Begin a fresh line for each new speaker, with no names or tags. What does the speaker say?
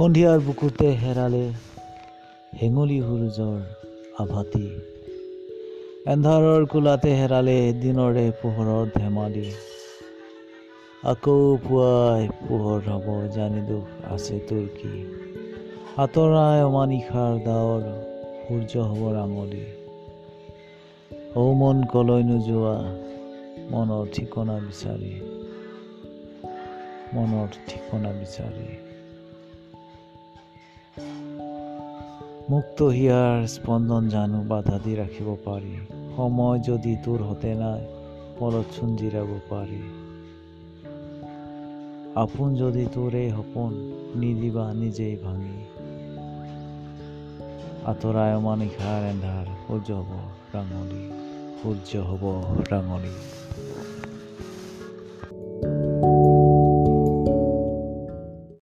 সন্ধিয়াৰ বুকুতে হেৰালে হেঙুলি সূৰুজৰ আভাতি এন্ধাৰৰ কোলাতে হেৰালে দিনৰে পোহৰৰ ধেমালি। আকৌ পুৱাই পোহৰ হ'ব জানি দুখ আছে তোৰ কি? আঁতৰাই অমানিশাৰ ডাৱৰ সূৰ্য হ'ব ৰাঙলী ঔ মন কলৈ নোযোৱা মনৰ ঠিকনা বিচাৰি। মনৰ ঠিকনা বিচাৰি। মুক্ত হিয়াৰ স্পন্দন জানো, বাধা দি ৰাখিব পাৰি সময় যদি তোৰ হতে নাই পলত চোন জিৰাব পাৰি আপোন যদি এই সপোন নিদিবা নিজেই ভাঙি। আঁতৰাই অমানিশাৰ এন্ধাৰ সূৰ্য হ'ব ৰাঙলী সূৰ্য হ'ব ৰাঙলী